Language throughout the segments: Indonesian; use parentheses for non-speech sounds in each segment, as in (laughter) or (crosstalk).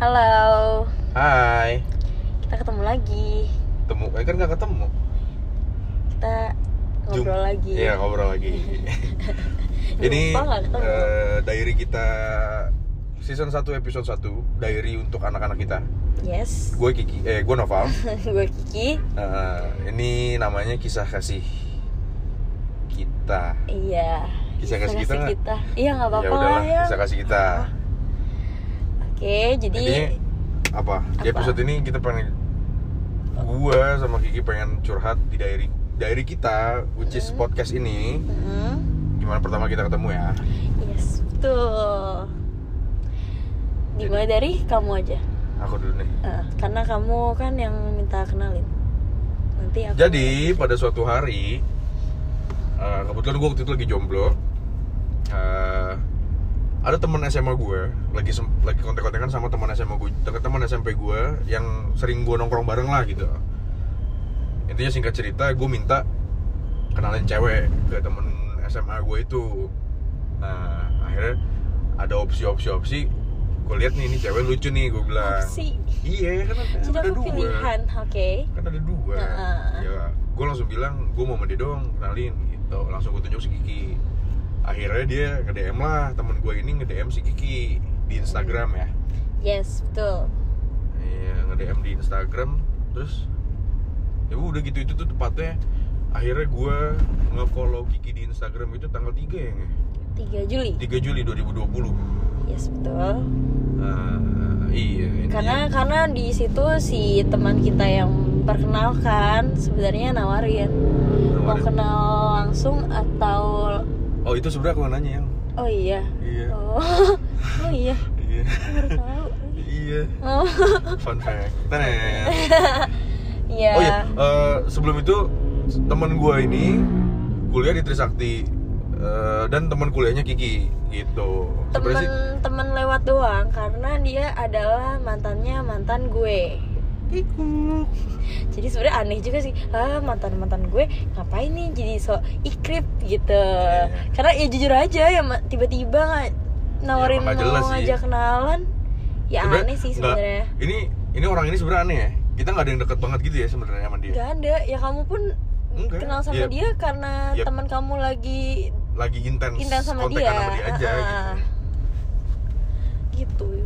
Halo, Hai. kita ketemu lagi. Temu, eh kan nggak ketemu. Kita ngobrol Jum- lagi. Iya ngobrol lagi. (laughs) (laughs) Ini ketemu. eh, diary kita season 1 episode 1 diary untuk anak-anak kita. Yes. Gue Kiki, eh gue Noval. (laughs) Gue Kiki. Eh, ini namanya kisah kasih kita. Iya. Kisah kasih kita nggak? kita. Iya nggak apa-apa ya lah ya. kisah kasih kita. Oke, jadi Intinya apa? Di Apa? episode ini kita pengen gue sama Kiki pengen curhat di diary diary kita, which is Hmm. podcast ini. Hmm, Gimana pertama kita ketemu ya? yes betul. Dimulai dari kamu aja. Aku dulu nih. Eh, karena kamu kan yang minta kenalin. Nanti aku. Jadi pada suatu hari eh, kebetulan gue waktu itu lagi jomblo. eh, ada teman SMA gue lagi lagi kontek-kontekan sama teman SMA gue, teman SMP gue yang sering gue nongkrong bareng lah gitu. Intinya singkat cerita, gue minta kenalin cewek ke temen SMA gue itu. Nah, akhirnya ada opsi-opsi-opsi. Gue lihat nih, ini cewek lucu nih, gue bilang. Opsi. Iya, kan ada, Jadi ada dua pilihan, oke. kan ada dua Heeh. ya gue langsung bilang gue mau sama dia doang kenalin gitu langsung gue tunjuk si Kiki akhirnya dia nge DM lah temen gue ini nge DM si Kiki di Instagram ya Yes, betul. iya nge DM di Instagram terus ya udah gitu itu tuh tepatnya akhirnya gue nge-follow Kiki di Instagram itu tanggal 3 ya nge? 3 Juli. 3 Juli 2020 Yes, betul. Ah, iya karena karena di situ si teman kita yang perkenalkan sebenarnya nawarin mau kenal langsung atau oh itu sebenarnya aku yang nanya yang. Oh iya? Iya. Oh. (laughs) Oh iya? Iya. Baru tahu. Iya. Oh. Fun fact. Tenen. (laughs) iya. Oh iya, eh, sebelum itu teman gue ini kuliah di Trisakti. Eh, dan teman kuliahnya Kiki gitu. temen sih temen lewat doang karena dia adalah mantannya mantan gue jadi sebenarnya aneh juga sih ah mantan mantan gue ngapain nih jadi so ikrip gitu Iya. karena ya jujur aja ya tiba-tiba nggak nawarin jelas mau sih. ngajak kenalan ya sebenarnya aneh sih sebenarnya Ini ini orang ini sebenarnya aneh ya. Kita nggak ada yang deket banget gitu ya sebenarnya sama dia. nggak ada ya kamu pun Enggak, kenal sama iya. dia karena Iya. teman kamu lagi Lagi intens intens sama dia, sama dia aja Ah. gitu. gitu jadi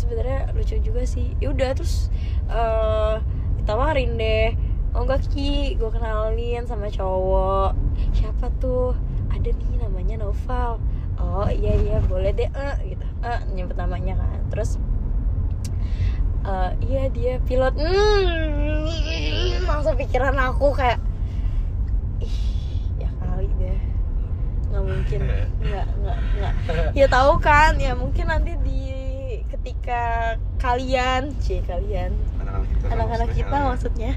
sebenarnya lucu juga sih. Yaudah terus eh ditawarin deh. Oh enggak ki gue kenalin sama cowok. Siapa tuh? Ada nih namanya Noval. Oh iya iya boleh deh eh gitu. Eh nyebut namanya kan. Terus eh iya dia pilot. Hmm, langsung pikiran aku kayak ih ya kali deh. Nggak mungkin. (laughs) Nggak nggak nggak. Ya tahu kan ya mungkin nanti di ketika kalian c kalian Anak-anak kita. anak-anak maksudnya. kita maksudnya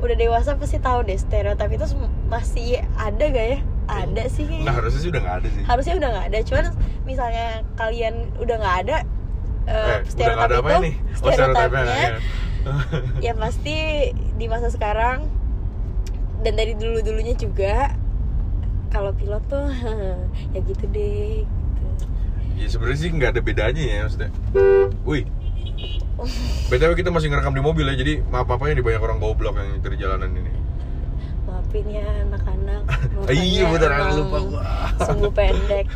udah dewasa pasti tahu deh stereotip itu masih ada gak ya ada sih Nah harusnya sih udah nggak ada sih. harusnya udah nggak ada cuman misalnya kalian udah nggak ada eh, Eh, udah nggak stereotip ada apa itu nih? Oh stereotipnya. ya. (laughs) ya pasti di masa sekarang dan dari dulu dulunya juga kalau pilot tuh (laughs) ya gitu deh. Ya sebenarnya sih nggak ada bedanya ya maksudnya. Wih. BTW kita masih ngerekam di mobil ya, jadi maaf apa ya di banyak orang goblok yang nyetir jalanan ini. maafin ya anak-anak (laughs) iya, Makanya bener, emang lupa gua. sumbu (laughs) pendek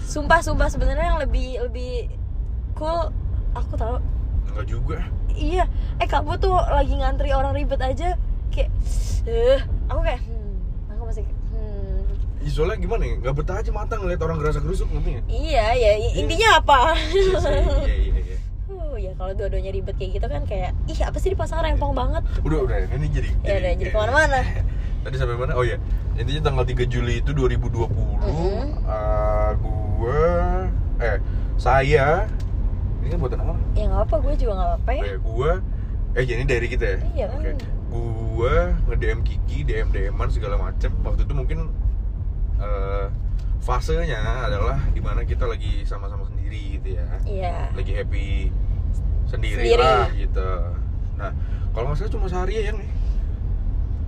sumpah sumpah sebenarnya yang lebih lebih cool aku tahu Enggak juga. iya eh kamu tuh lagi ngantri orang ribet aja kayak eh aku kayak hmm aku masih kayak, hmm Ih, soalnya gimana ya? Nggak betah aja mata ngeliat orang gerasa gerusuk ngerti nggak? iya ya intinya apa Iya iya iya iya. Oh ya kalau dua-duanya ribet kayak gitu kan kayak ih apa sih di pasangan rempong banget. Udah udah ini jadi. Ya udah jadi ke mana-mana. (laughs) Tadi sampai mana? Oh iya, intinya tanggal 3 Juli itu 2020 Mhm. eh, gue eh saya ini kan buatan apa? Ya nggak apa gue juga nggak apa ya. Oh ya, gue eh jadi dari kita ya. Iya kan. Oke. Gue nge-DM Kiki, DM DM-an segala macem Waktu itu mungkin eh, fasenya adalah di mana kita lagi sama-sama sendiri gitu ya. Iya. Lagi happy sendiri, Sendiri. lah gitu. Nah, kalau nggak salah cuma sehari ya nih.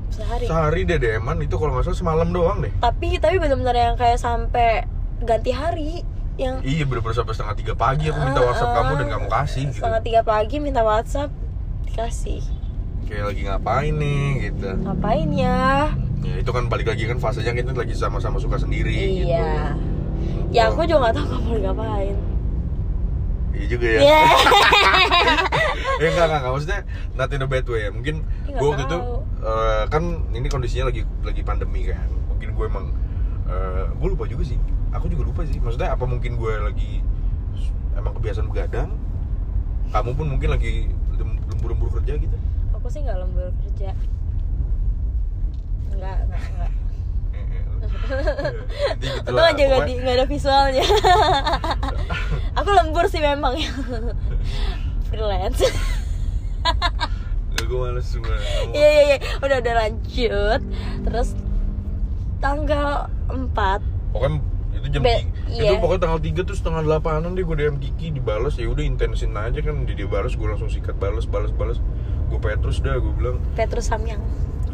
Sehari. Sehari deh DM-an itu kalau nggak salah semalam doang deh. Tapi tapi benar-benar yang kayak sampai ganti hari. yang Iya bener-bener sampai setengah tiga pagi aku minta WhatsApp kamu dan kamu kasih gitu. setengah tiga pagi minta WhatsApp dikasih Kayak lagi ngapain nih gitu. ngapain ya Ya itu kan balik lagi kan fasenya kita lagi sama-sama suka sendiri gitu. iya ya aku juga nggak tahu kamu ngapain Iya juga ya. Iya. (laughs) ya enggak, enggak, enggak. Maksudnya not in a bad way ya. Mungkin Iya, gue waktu itu eh, kan ini kondisinya lagi lagi pandemi kan. Mungkin gue emang gue lupa juga sih. Aku juga lupa sih. Maksudnya apa mungkin gue lagi emang kebiasaan begadang? Kamu pun mungkin lagi lem- lembur-lembur kerja gitu. aku sih nggak lembur kerja nggak nggak nggak Jadi gitu Untung lah. aja di- nggak ada visualnya. Aku lembur sih memang. Ya freelance gue males iya iya iya. Udah udah lanjut. Terus tanggal 4 pokoknya itu jam Be- tiga, iya. itu pokoknya tanggal 3 tuh setengah delapanan deh gue DM Kiki dibalas. Ya udah intensin aja kan. Dia, dia balas gue langsung sikat balas balas balas. Gue petrus dah gue bilang. Petrus Samyang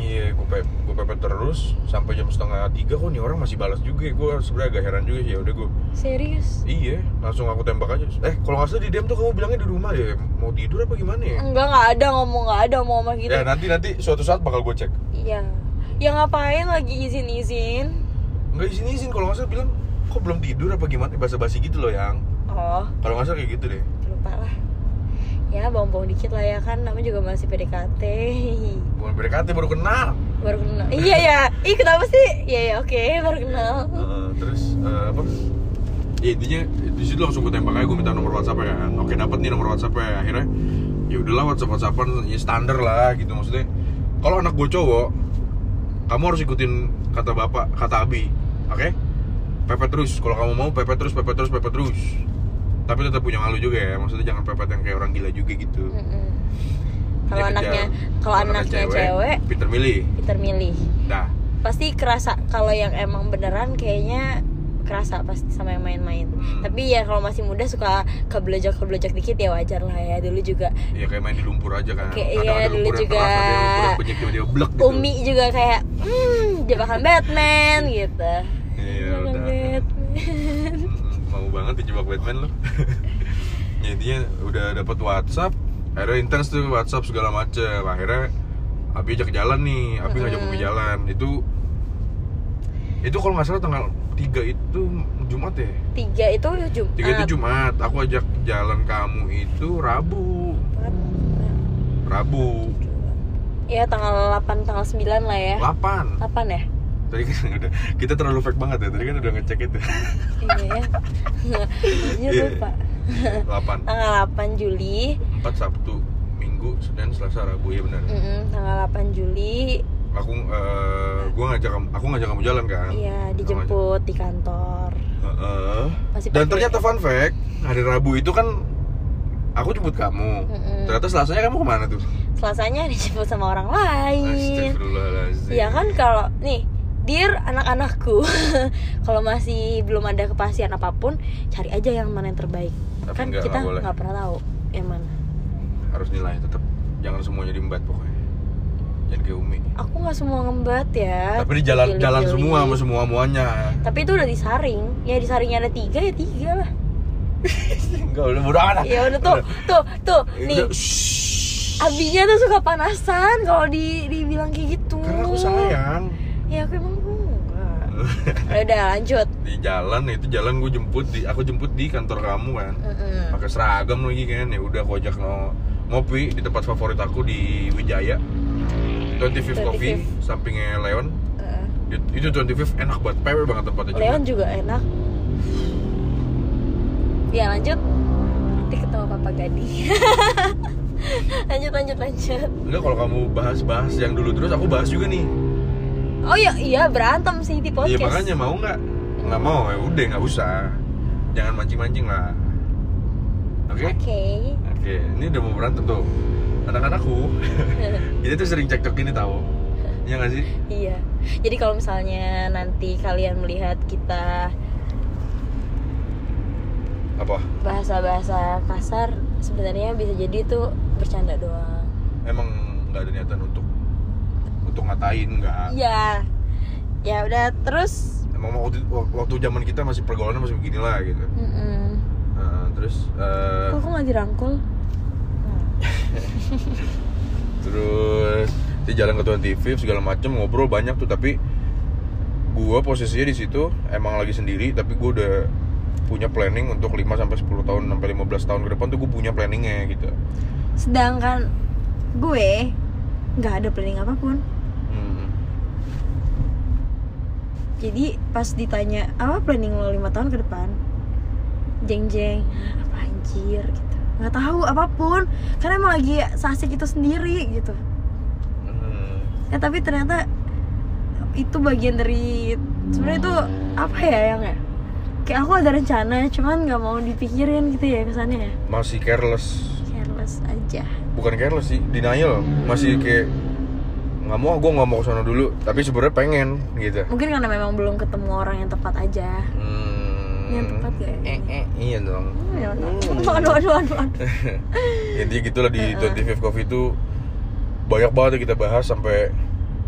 iya gue pe gue pepet terus sampai jam setengah tiga kok nih orang masih balas juga ya. Gue sebenarnya agak heran juga sih ya udah gue serius? Iya langsung aku tembak aja. Eh kalau nggak salah di DM tuh kamu bilangnya di rumah ya mau tidur apa gimana ya? Enggak nggak ada ngomong nggak ada mau ngomong gitu ya nanti nanti suatu saat bakal gue cek. Iya. Ya ngapain lagi izin izin nggak izin izin kalau nggak salah bilang kok belum tidur apa gimana? Basa basi gitu loh yang. Oh. Kalau nggak salah kayak gitu deh. Lupa lah ya bohong-bohong dikit lah ya kan namanya juga masih PDKT bukan PDKT baru kenal. Baru kenal. Iya ya. Ih kenapa sih? Iya ya oke baru kenal. Heeh, terus eh, apa? Ya intinya di situ langsung gue tembak aja gue minta nomor WhatsApp ya. Kan oke dapat nih nomor WhatsApp ya. Akhirnya ya udahlah WhatsApp WhatsAppan ya standar lah gitu maksudnya. Kalau anak gue cowok kamu harus ikutin kata bapak kata abi oke? Pepet terus. Kalau kamu mau pepet terus pepet terus pepet terus tapi tetap punya malu juga ya. Maksudnya jangan pepet yang kayak orang gila juga gitu. Mm-mm. kalau Dia anaknya kalau anaknya cewek pinter milih. Peter milih. Dah. Pasti kerasa kalau yang emang beneran kayaknya kerasa pasti sama yang main-main. Hmm. tapi ya kalau masih muda suka keblejak keblejak dikit ya wajar lah ya. Dulu juga ya kayak main di lumpur aja kan. Kayak iya, dulu juga. keras, ada lumpur tiba-tiba blek gitu. Umi juga kayak hmm jebakan Batman gitu banget dijebak Batman lo ya (laughs) intinya udah dapat WhatsApp akhirnya intens tuh WhatsApp segala macem. Akhirnya Abi ajak jalan nih Abi ngajak Umi jalan. Itu itu kalau nggak salah tanggal 3 itu Jumat ya? Tiga itu Jumat tiga itu Jumat. Aku ajak jalan kamu itu Rabu. Rabu. Ya tanggal 8 tanggal 9 lah ya. 8 8 ya tadi kan udah kita terlalu fake banget ya tadi kan udah ngecek itu. Iya ya. Anjir Iya. lupa. 8 tanggal 8 Juli. 4 Sabtu Minggu Senin Selasa Rabu ya benar. Mm-mm, tanggal 8 Juli. Aku eh, gua ngajak kamu aku ngajak kamu jalan kan? Iya dijemput di kantor. Heeh. Masih dan ternyata fun fact hari Rabu itu kan aku jemput kamu. Mm-mm. ternyata Selasanya kamu ke mana tuh? Selasanya dijemput sama orang lain. Iya kan kalau nih Dear anak-anakku (laughs) Kalau masih belum ada kepastian apa pun Cari aja yang mana yang terbaik. Tapi Kan nggak- kita nggak pernah tahu Yang mana. Harus nilai tetap jangan semuanya diembat pokoknya. Jangan kayak Umi. Aku nggak semua ngembat ya. Tapi di jalan jalan semua sama semua muanya. Tapi itu udah disaring. Ya disaringnya ada tiga ya tiga lah. (laughs) Enggak udah bodo amat. Ya udah tuh Tuh tuh Ya Nih. Abinya tuh suka panasan kalau di dibilang kayak gitu. Karena aku sayang Ya aku emang enggak (laughs) Udah, udah lanjut. Di jalan itu jalan gue jemput di aku jemput di kantor kamu kan. Mm-mm. pakai seragam lagi kan. Ya udah aku ajak no, ngopi di tempat favorit aku di Wijaya. 25th Coffee 25th. sampingnya Leon. It- itu 25th enak banget pewe banget tempatnya juga. Leon juga enak. Ya lanjut. Nanti ketemu Papa Gadi. (laughs) Lanjut lanjut lanjut. Enggak kalau kamu bahas-bahas yang dulu terus aku bahas juga nih Oh iya iya berantem sih di iya podcast. makanya mau nggak? Nggak mau ya udah nggak usah. Jangan mancing-mancing lah. Oke? Oke. Oke ini udah mau berantem tuh. Anak-anakku. (laughs) Kita tuh sering cekcok ini tahu Iya nggak sih? Iya. Jadi kalau misalnya nanti kalian melihat kita apa? bahasa-bahasa kasar sebenarnya bisa jadi itu bercanda doang. Emang nggak ada niatan untuk untuk ngatain nggak? Iya. Ya udah terus emang waktu, waktu zaman kita masih pergaulannya masih beginilah gitu. Mm-mm. Nah, terus eh, kok aku nggak dirangkul? (laughs) Terus di jalan ke 25 segala macem ngobrol banyak tuh tapi gua posisinya di situ emang lagi sendiri tapi gua udah punya planning untuk 5 sampai 10 tahun sampai 15 tahun ke depan tuh gue punya planningnya gitu. sedangkan gue nggak ada planning apa pun Hmm. Jadi pas ditanya apa planning lo lima tahun ke depan? Jeng jeng "Hah, apa anjir? Gitu. Nggak tahu apa pun. Karena emang lagi seasik itu sendiri gitu. Hmm. ya tapi ternyata itu bagian dari sebenarnya itu apa ya yang ya? Kayak aku ada rencana cuman nggak mau dipikirin gitu ya kesannya ya. Masih careless. careless aja. Bukan careless sih, denial. Masih kayak nggak mau, gue nggak mau ke sana dulu. Tapi sebenarnya pengen gitu. mungkin karena memang belum ketemu orang yang tepat aja Hmm. Yang tepat ya? Eh, eh, iya dong. (laughs) Ya, aduh, aduh, aduh, aduh, (laughs) aduh. Intinya gitulah di 25 Coffee itu banyak banget yang kita bahas sampai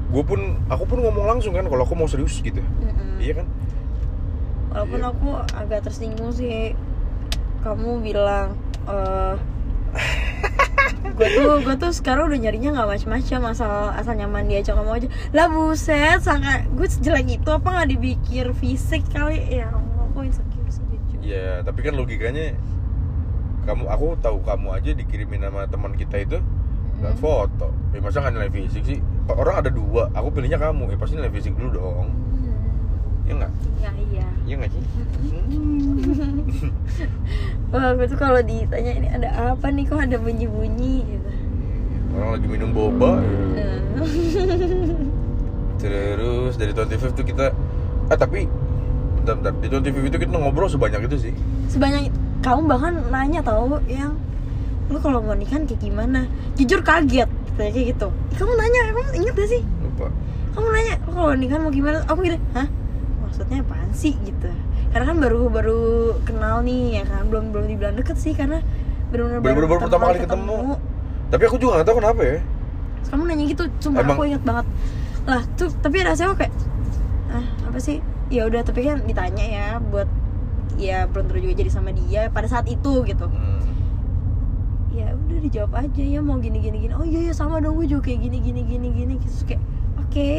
gue pun aku pun ngomong langsung kan kalau aku mau serius gitu. Iya kan? Walaupun Iya. aku agak tersinggung sih Kamu bilang eh gue tuh gue tuh sekarang udah nyarinya nggak macam-macam asal asal nyaman diajak ngomong aja lah buset sangat gue sejelek itu apa nggak dipikir fisik kali ya Allah aku insecure sih jujur Ya, tapi kan logikanya kamu aku tahu kamu aja dikirimin sama teman kita itu nggak foto. Ya masa nggak nilai fisik sih? Orang ada dua, aku pilihnya kamu. Ya pasti nilai fisik dulu dong. Ya nggak? ya iya Iya nggak sih? (laughs) wah gue tuh kalau ditanya ini ada apa nih kok ada bunyi-bunyi gitu Orang lagi minum boba. Nah. Terus dari 25 tuh kita ah tapi bentar, bentar. di 25 itu kita ngobrol sebanyak itu sih. sebanyak kamu bahkan nanya tahu yang lu kalau mau nikah kayak gimana jujur kaget kayak gitu kamu nanya emang inget gak sih Lupa. kamu nanya "Lu kalau nikah mau gimana aku gini hah maksudnya apaan sih gitu. Karena kan baru baru kenal nih ya kan? Belum belum dibilang deket sih karena benar-benar Baru- baru pertama kali ketemu. Tapi aku juga nggak tahu kenapa ya. Terus kamu nanya gitu cuma Emang- aku inget banget. Lah tuh tapi rasanya aku kayak ah apa sih? Ya udah tapi kan ditanya ya buat ya belum tentu juga jadi sama dia pada saat itu gitu. Hmm. ya udah dijawab aja ya mau gini gini gini. Oh iya ya sama dong gue juga kayak gini gini gini gini. Terus kayak oke.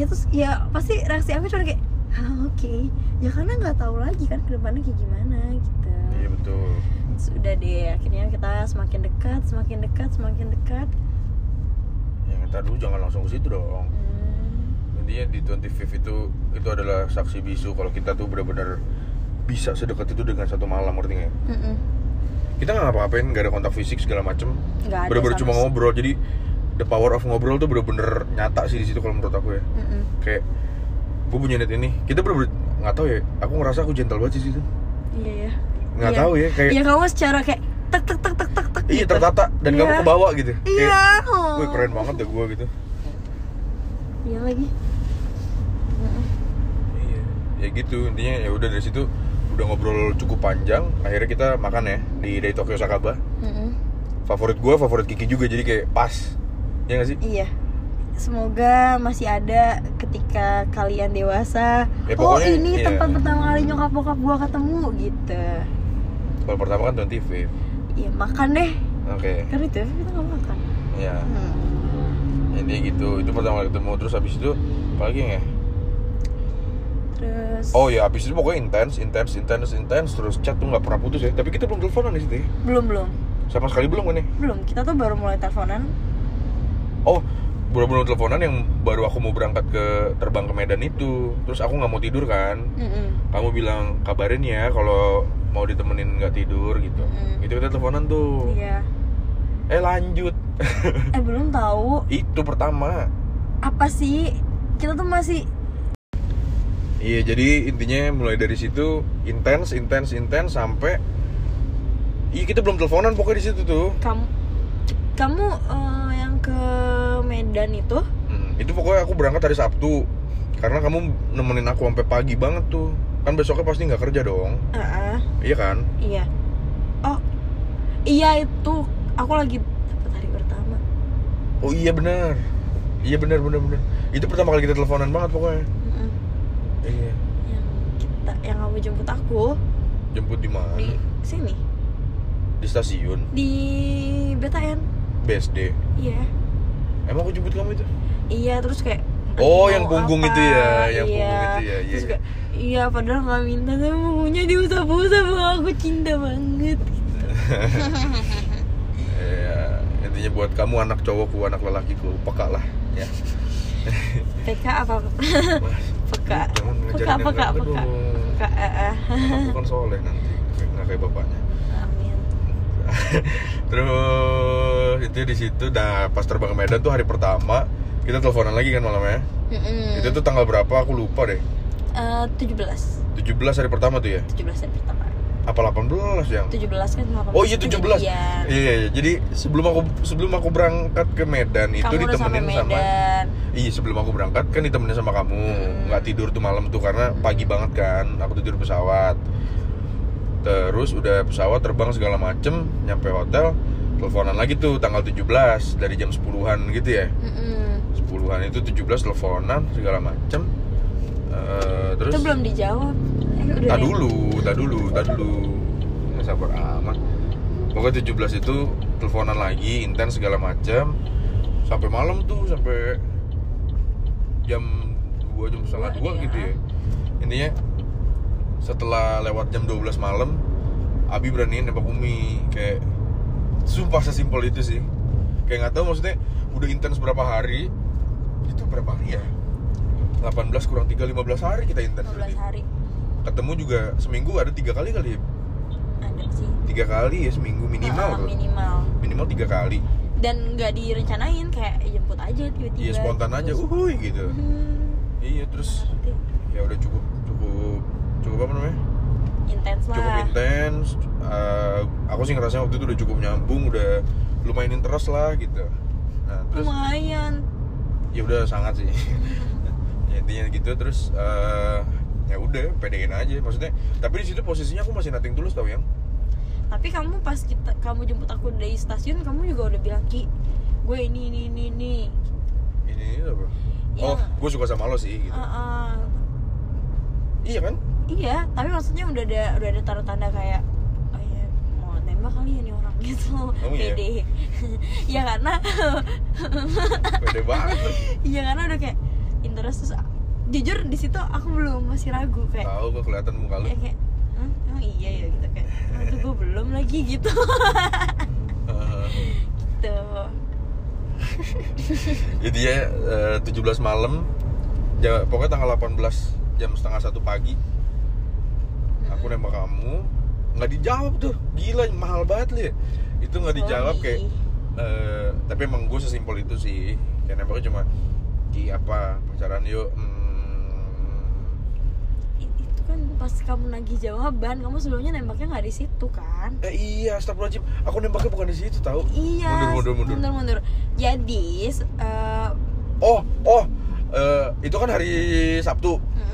Ya terus ya pasti reaksi aku cuma kayak ah oke. Ya karena nggak tahu lagi kan ke depannya kayak gimana gitu. Iya betul. sudah deh akhirnya kita semakin dekat semakin dekat semakin dekat. Yang ntar dulu jangan langsung ke situ dong. Hmm, intinya di 25 itu itu adalah saksi bisu kalau kita tuh benar-benar bisa sedekat itu dengan satu malam ngerti nggak? kita nggak ngapa-ngapain nggak ada kontak fisik segala macem. Bener-bener cuma ngobrol. Jadi the power of ngobrol tuh bener-bener nyata sih di situ kalau menurut aku ya. Mm-mm. kayak gue punya net ini kita bener-bener nggak tahu ya aku ngerasa aku gentle banget sih situ iya ya nggak Iya. tahu ya kayak Iya kamu secara kayak tek tek tek tek tek tek iya gitu. tertata dan Iya. kamu kebawa gitu Iya. kayak oh. keren banget deh gue gitu Iya lagi. Iya ya gitu intinya ya udah dari situ udah ngobrol cukup panjang akhirnya kita makan ya di dari Tokyo Sakaba Mm-mm. favorit gue favorit Kiki juga jadi kayak pas ya nggak sih Iya. Semoga masih ada ketika kalian dewasa. Ya, oh pokoknya, ini iya. tempat pertama kali nyokap bokap gua ketemu gitu. kalau pertama kan 25 Iya makan deh. oke Karena itu kita nggak makan. ya Hmm. intinya gitu itu pertama kali ketemu terus habis itu apa lagi ya Terus. oh ya habis itu pokoknya intens intens intens intens terus chat tuh nggak pernah putus ya tapi kita belum teleponan di situ ya. Belum belum sama sekali belum kan nih belum. Kita tuh baru mulai teleponan. oh belum teleponan yang baru aku mau berangkat ke terbang ke Medan itu. Terus aku nggak mau tidur kan? Mm-mm. kamu bilang kabarin ya kalau mau ditemenin nggak tidur gitu. Mm-mm. itu kita teleponan tuh. Iya. eh lanjut. (laughs) Eh belum tahu. Itu pertama. Apa sih? Kita tuh masih iya jadi intinya mulai dari situ intens intens intens sampai iya kita belum teleponan pokoknya di situ tuh. Kamu kamu eh, yang ke Medan itu? Hmm, itu pokoknya aku berangkat hari Sabtu. Karena kamu nemenin aku sampai pagi banget tuh. Kan besoknya pasti nggak kerja dong. Ah, ah, iya kan? Iya. Oh iya itu. Aku lagi dapat hari pertama. Oh iya benar. Iya benar benar benar. Itu pertama kali kita teleponan banget pokoknya. Mm-mm. iya. Yang kita yang kamu jemput aku? Jemput di mana? Di sini. Di stasiun. Di BTN BSD iya emang aku jemput kamu itu iya terus kayak Oh, yang punggung apa? itu ya, yang iya. punggung itu ya, iya, terus iya. kayak iya padahal nggak minta tapi punggungnya diusap-usap aku cinta banget (laughs) ya, intinya buat kamu anak cowokku anak lelakiku peka lah ya (laughs) PK apa peka peka peka peka dong. peka eh, eh. aku kan soleh nanti nggak kayak bapaknya terus itu di situ nah pas terbang ke Medan tuh hari pertama kita teleponan lagi kan malamnya. Mm-mm. itu tuh tanggal berapa? Aku lupa deh. Eh, 17 17 hari pertama tuh ya? 17 hari pertama. Apa 18 yang? 17 kan 18 Oh iya 17. Iya kejadian. iya iya. Jadi sebelum aku sebelum aku berangkat ke Medan itu kamu ditemenin sama Medan. Iya sebelum aku berangkat kan ditemenin sama kamu. Hmm. nggak tidur tuh malam tuh karena pagi banget kan. Aku tidur pesawat terus udah pesawat terbang segala macem nyampe hotel teleponan lagi tuh tanggal 17 dari jam 10-an gitu ya. Mm-mm. 10-an itu 17 teleponan segala macem. Eh, terus itu belum dijawab. Eh, tak dulu tak dulu tak dulu. Nggak sabar amat. Pokoknya 17 itu teleponan lagi intens segala macam sampai malam tuh sampai jam 2 jam setengah Dua, gitu ya. Intinya setelah lewat jam 12 malam Abi beraniin nembak Umi. Kayak sumpah sesimpel itu sih. Kayak nggak tahu maksudnya udah intens berapa hari? Itu berapa hari ya? 18 kurang 3 15 hari kita intens 15 berarti. hari. Ketemu juga seminggu ada tiga kali kali ya? Ada sih. Tiga kali ya seminggu minimal Ah, tuh. minimal. Minimal tiga kali. Dan nggak direncanain kayak jemput aja tiba-tiba. iya spontan aja uhuy gitu. Hmm, iya terus ya udah cukup cukup apa namanya? Intens lah. Cukup intens Eh, aku sih ngerasa waktu itu udah cukup nyambung udah lumayan interest lah gitu. Nah terus lumayan. Ya udah sangat sih. (laughs) Ya, intinya gitu terus eh, ya udah pedein aja. Maksudnya tapi di situ posisinya aku masih nating tulus tau yang. Tapi kamu pas kita kamu jemput aku dari stasiun kamu juga udah bilang ki gue ini ini ini ini. Ini, ini apa? Iya. oh gue suka sama lo sih gitu. Ah, ah. iya kan iya tapi maksudnya udah ada udah ada tanda tanda kayak oh ya mau nembak kali ya nih orang (laughs) gitu. Oh, iya? pede (laughs) ya karena (laughs) pede banget. Iya karena udah kayak interest terus jujur di situ aku belum masih ragu kayak tahu gue kelihatan muka lu. Ya kayak "Hah, emang iya ya? Gitu kayak aduh gue belum lagi gitu. Gitu. Jadi ya eh, 17 malam pokoknya tanggal 18 jam setengah satu pagi aku nembak kamu nggak dijawab tuh. Gila mahal banget li. Itu nggak dijawab kayak eh, tapi emang gue sesimpel itu sih. Kayak nembaknya cuma di apa? Pacaran yuk. Hmm, itu kan pas kamu nagih jawaban kamu sebelumnya nembaknya nggak di situ kan? Eh iya astagfirullahaladzim. Aku nembaknya bukan di situ tahu iya mundur mundur mundur. mundur jadi s- eh, oh oh eh, itu kan hari Sabtu. Mm-mm.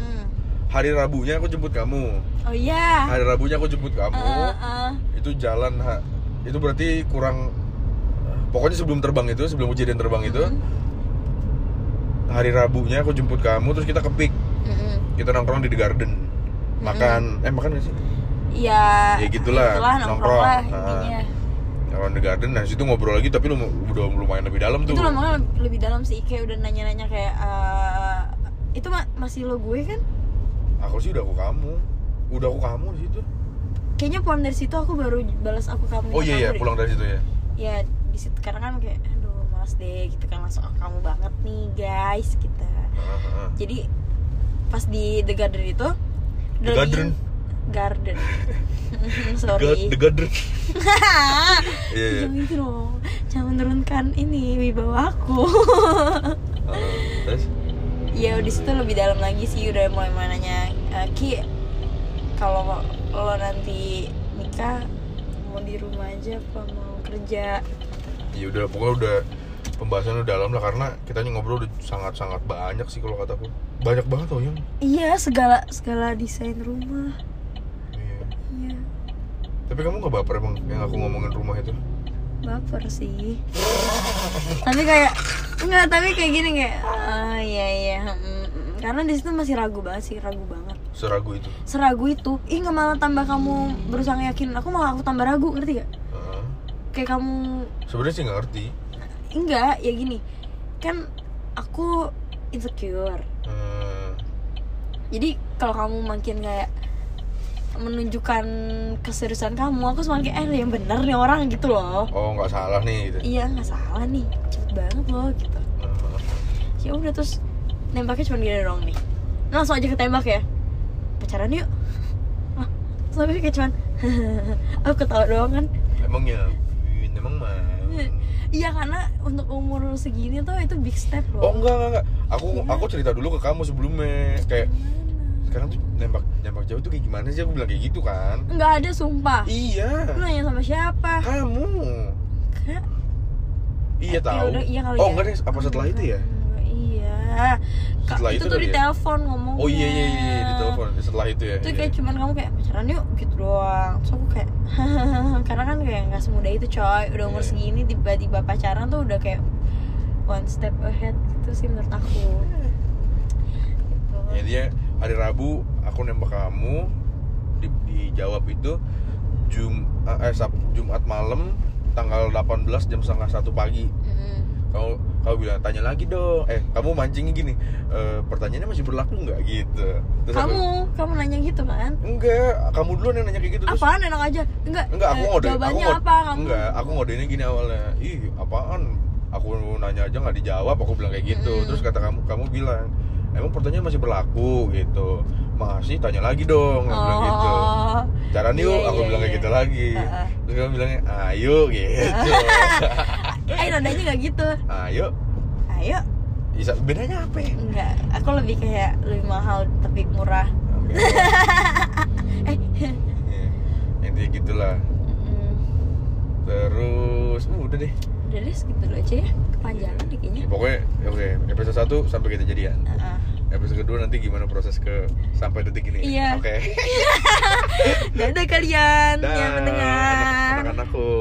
Hari Rabunya aku jemput kamu oh iya hari Rabunya aku jemput kamu eh, eh. itu jalan ha, itu berarti kurang pokoknya sebelum terbang itu sebelum kejadian terbang itu Mm-mm. hari Rabunya aku jemput kamu terus kita ke Pik Mm-mm. kita nongkrong di The Garden makan eh makan gak sih Iya. Ya gitulah, itulah nongkrong. lah Nah. nongkrong di The Garden nah situ ngobrol lagi tapi lu udah lumayan lebih dalam tuh Itu lama lebih dalam sih kayak udah nanya-nanya kayak eh, itu ma- masih lo gue kan? Aku sih udah aku kamu udah aku kamu di situ Kayaknya pulang dari situ aku baru balas aku kamu. oh iya iya deh. pulang dari situ ya Ya di situ karena kan kayak aduh malas deh gitu kan langsung "Ah, kamu banget nih guys kita. Heeh, heeh. Jadi pas di The Garden itu The Garden? Garden. (laughs) Sorry. The Garden (laughs) iya iya Jangan gitu dong. Jangan menurunkan ini wibawa aku. Terus ya di situ lebih dalam lagi sih udah mulai mulai nanya "Eh, ki kalau lo nanti nikah mau di rumah aja apa mau kerja? Ya udah pokoknya udah pembahasan udah dalam lah karena kita ngobrol udah sangat sangat banyak sih kalau kataku banyak banget tau yang. Iya segala segala desain rumah. Iya. iya. Tapi kamu nggak baper emang yang aku ngomongin rumah itu? Baper sih. Tapi kayak enggak tapi kayak gini kayak ah iya iya mm, mm." karena di situ masih ragu banget sih ragu banget. Seragu itu? Seragu itu. Ih nggak malah tambah kamu berusaha yakin aku malah aku tambah ragu ngerti gak Heeh. kayak kamu sebenarnya sih nggak ngerti. Enggak ya gini. Kan aku insecure. Hmm, jadi kalau kamu makin kayak menunjukkan keseriusan kamu aku semakin kayak eh yang bener nih orang gitu loh. Oh nggak salah nih gitu. Iya nggak salah nih. Cepet banget loh gitu. Ya udah terus nembaknya cuma gini doang nih. Nah, langsung aja ketembak ya. Pacaran yuk. Ah, terus aku kayak cuman (laughs) aku ketawa doang kan. Emang ya emang mah. Iya karena untuk umur segini tuh itu big step loh. Oh enggak enggak, enggak. aku Iya. aku cerita dulu ke kamu sebelumnya. Kayak? Sekarang tuh nembak nembak jauh tuh kayak gimana sih? Aku bilang kayak gitu kan. Nggak ada sumpah. Iya. Lu nanya sama siapa? Kamu. Kak, iya Ya tahu. iya kali oh ya. enggak deh apa setelah itu ya? Iya. Setelah itu, itu tuh di ya? telepon ngomong oh iya iya iya di telepon setelah itu ya itu iya. kayak cuman kamu kayak pacaran yuk gitu doang. Terus aku kayak (laughs) karena kan kayak nggak semudah itu coy. Udah umur Iya. segini tiba-tiba pacaran tuh udah kayak one step ahead gitu sih menurut aku. Gitu. ya dia hari Rabu aku nembak kamu. Di, dijawab itu Jum eh Sab- Jumat malam tanggal 18 jam setengah satu pagi. Mm-mm. kamu kamu bilang tanya lagi dong. Eh kamu mancingnya gini "Eh, pertanyaannya masih berlaku nggak? Gitu. Terus aku, kamu kamu nanya gitu kan? Enggak kamu duluan yang nanya kayak gitu. Terus apaan? Enak aja. Enggak enggak aku eh, ngode aku jawabannya ngode- apa kamu? enggak aku ngodenya gini awalnya. Ih apaan? Aku nanya aja nggak dijawab. Aku bilang kayak gitu. Mm. terus kata kamu kamu bilang emang pertanyaan masih berlaku? gitu. Masih tanya lagi dong aku bilang gitu. Oh Jalan yuk, Iya, aku iya, bilang kayak iya. gitu lagi. Heeh. Terus kamu bilangnya, ayo gitu. (laughs) Eh nadanya nggak gitu. Ayo, ayo. Bisa bedanya apa ya? enggak aku lebih kayak lebih mahal tapi murah. Oke. (laughs) eh. Ya, Intinya gitulah. Mm, Terus, uh, udah deh udah deh skip dulu aja ya kepanjangan yeah. ya, pokoknya oke okay. episode satu sampai kita jadian uh -uh. episode kedua nanti gimana proses ke sampai detik ini iya oke okay. (laughs) dadah kalian da yang mendengar anak-anakku